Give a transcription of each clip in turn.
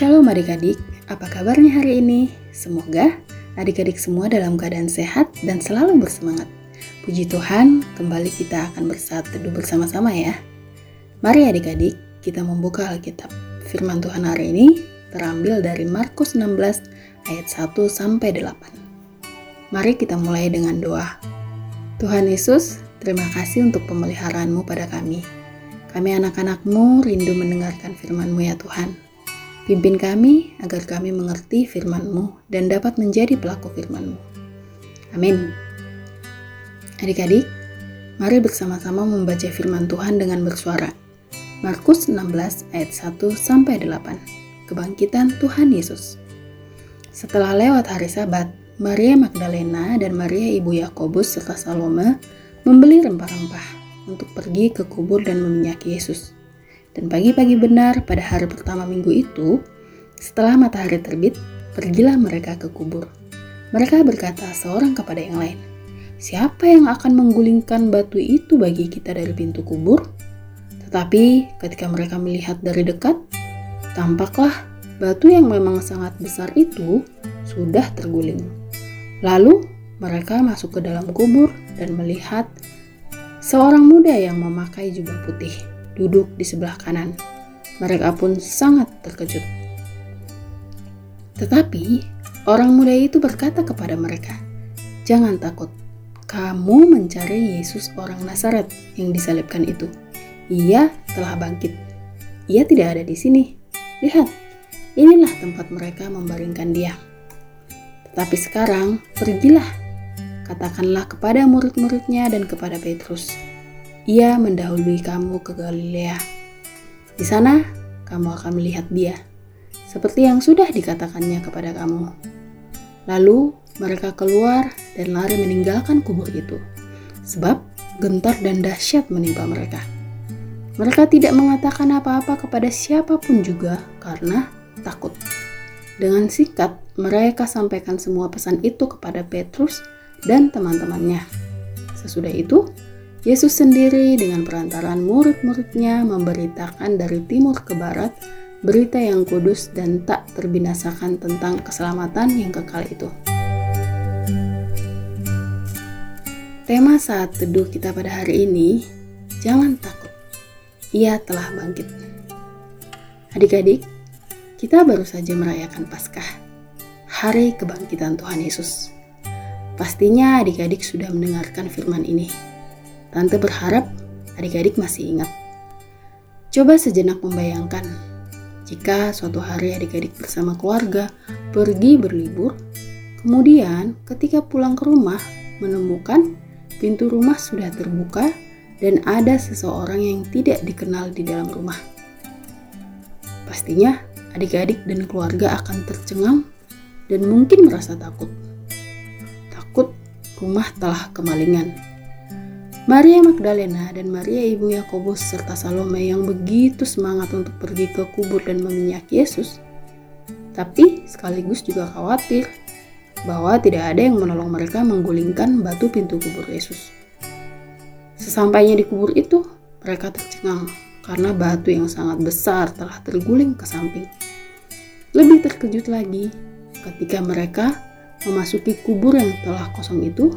Shalom adik-adik, apa kabarnya hari ini? Semoga adik-adik semua dalam keadaan sehat dan selalu bersemangat. Puji Tuhan, kembali kita akan bersatu teduh bersama-sama ya. Mari adik-adik, kita membuka Alkitab. Firman Tuhan hari ini terambil dari Markus 16 ayat 1 sampai 8. Mari kita mulai dengan doa. Tuhan Yesus, terima kasih untuk pemeliharaanmu pada kami. Kami anak-anakmu rindu mendengarkan firman-Mu ya Tuhan. Pimpin kami agar kami mengerti firman-Mu dan dapat menjadi pelaku firman-Mu. Amin. Adik-adik, mari bersama-sama membaca firman Tuhan dengan bersuara. Markus 16 ayat 1 sampai 8. Kebangkitan Tuhan Yesus. Setelah lewat hari Sabat, Maria Magdalena dan Maria ibu Yakobus serta Salome membeli rempah-rempah untuk pergi ke kubur dan meminyaki Yesus. Dan pagi-pagi benar pada hari pertama minggu itu, setelah matahari terbit, pergilah mereka ke kubur. Mereka berkata seorang kepada yang lain, Siapa yang akan menggulingkan batu itu bagi kita dari pintu kubur? Tetapi ketika mereka melihat dari dekat, tampaklah batu yang memang sangat besar itu sudah terguling. Lalu mereka masuk ke dalam kubur dan melihat Seorang muda yang memakai jubah putih duduk di sebelah kanan. Mereka pun sangat terkejut. Tetapi orang muda itu berkata kepada mereka, "Jangan takut, kamu mencari Yesus orang Nazaret yang disalibkan itu. Ia telah bangkit. Ia tidak ada di sini. Lihat, inilah tempat mereka membaringkan dia. Tetapi sekarang pergilah Katakanlah kepada murid-muridnya dan kepada Petrus, ia mendahului kamu ke Galilea. Di sana, kamu akan melihat dia, seperti yang sudah dikatakannya kepada kamu. Lalu mereka keluar dan lari meninggalkan kubur itu, sebab gentar dan dahsyat menimpa mereka. Mereka tidak mengatakan apa-apa kepada siapa pun juga karena takut. Dengan sikat, mereka sampaikan semua pesan itu kepada Petrus dan teman-temannya. Sesudah itu, Yesus sendiri dengan perantaran murid-muridnya memberitakan dari timur ke barat berita yang kudus dan tak terbinasakan tentang keselamatan yang kekal itu. Tema saat teduh kita pada hari ini, jangan takut, ia telah bangkit. Adik-adik, kita baru saja merayakan Paskah, hari kebangkitan Tuhan Yesus. Pastinya adik-adik sudah mendengarkan firman ini. Tante berharap adik-adik masih ingat. Coba sejenak membayangkan, jika suatu hari adik-adik bersama keluarga pergi berlibur, kemudian ketika pulang ke rumah menemukan pintu rumah sudah terbuka dan ada seseorang yang tidak dikenal di dalam rumah. Pastinya adik-adik dan keluarga akan tercengang dan mungkin merasa takut rumah telah kemalingan. Maria Magdalena dan Maria ibu Yakobus serta Salome yang begitu semangat untuk pergi ke kubur dan meminyaki Yesus, tapi sekaligus juga khawatir bahwa tidak ada yang menolong mereka menggulingkan batu pintu kubur Yesus. Sesampainya di kubur itu, mereka tercengang karena batu yang sangat besar telah terguling ke samping. Lebih terkejut lagi ketika mereka memasuki kubur yang telah kosong itu,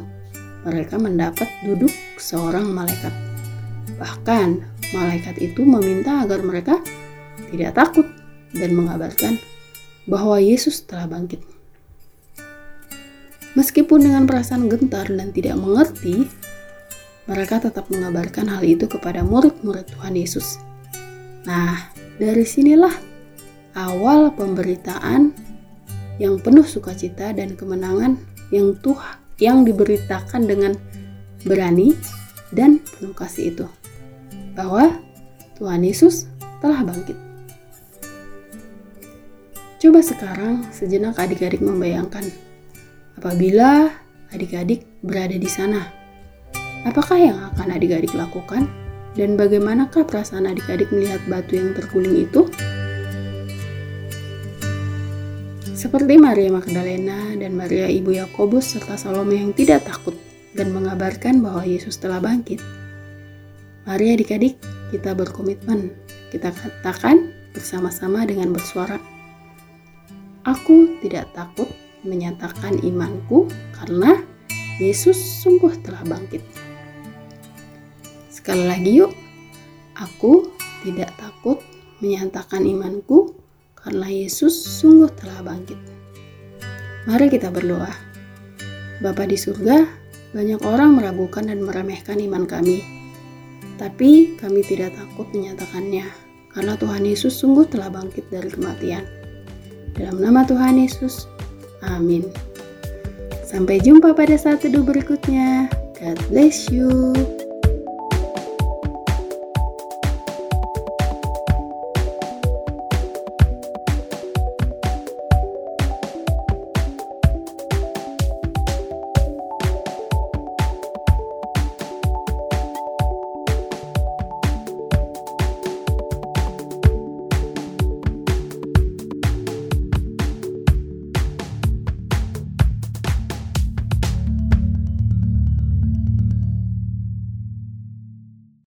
mereka mendapat duduk seorang malaikat. Bahkan, malaikat itu meminta agar mereka tidak takut dan mengabarkan bahwa Yesus telah bangkit. Meskipun dengan perasaan gentar dan tidak mengerti, mereka tetap mengabarkan hal itu kepada murid-murid Tuhan Yesus. Nah, dari sinilah awal pemberitaan yang penuh sukacita dan kemenangan yang Tuhan yang diberitakan dengan berani dan penuh kasih itu bahwa Tuhan Yesus telah bangkit. Coba sekarang sejenak adik-adik membayangkan apabila adik-adik berada di sana. Apakah yang akan adik-adik lakukan dan bagaimanakah perasaan adik-adik melihat batu yang terguling itu? Seperti Maria Magdalena dan Maria Ibu Yakobus serta Salome yang tidak takut dan mengabarkan bahwa Yesus telah bangkit. Mari adik-adik, kita berkomitmen. Kita katakan bersama-sama dengan bersuara. Aku tidak takut menyatakan imanku karena Yesus sungguh telah bangkit. Sekali lagi yuk, aku tidak takut menyatakan imanku karena Yesus sungguh telah bangkit. Mari kita berdoa. Bapa di surga, banyak orang meragukan dan meremehkan iman kami. Tapi kami tidak takut menyatakannya karena Tuhan Yesus sungguh telah bangkit dari kematian. Dalam nama Tuhan Yesus, amin. Sampai jumpa pada saat teduh berikutnya. God bless you.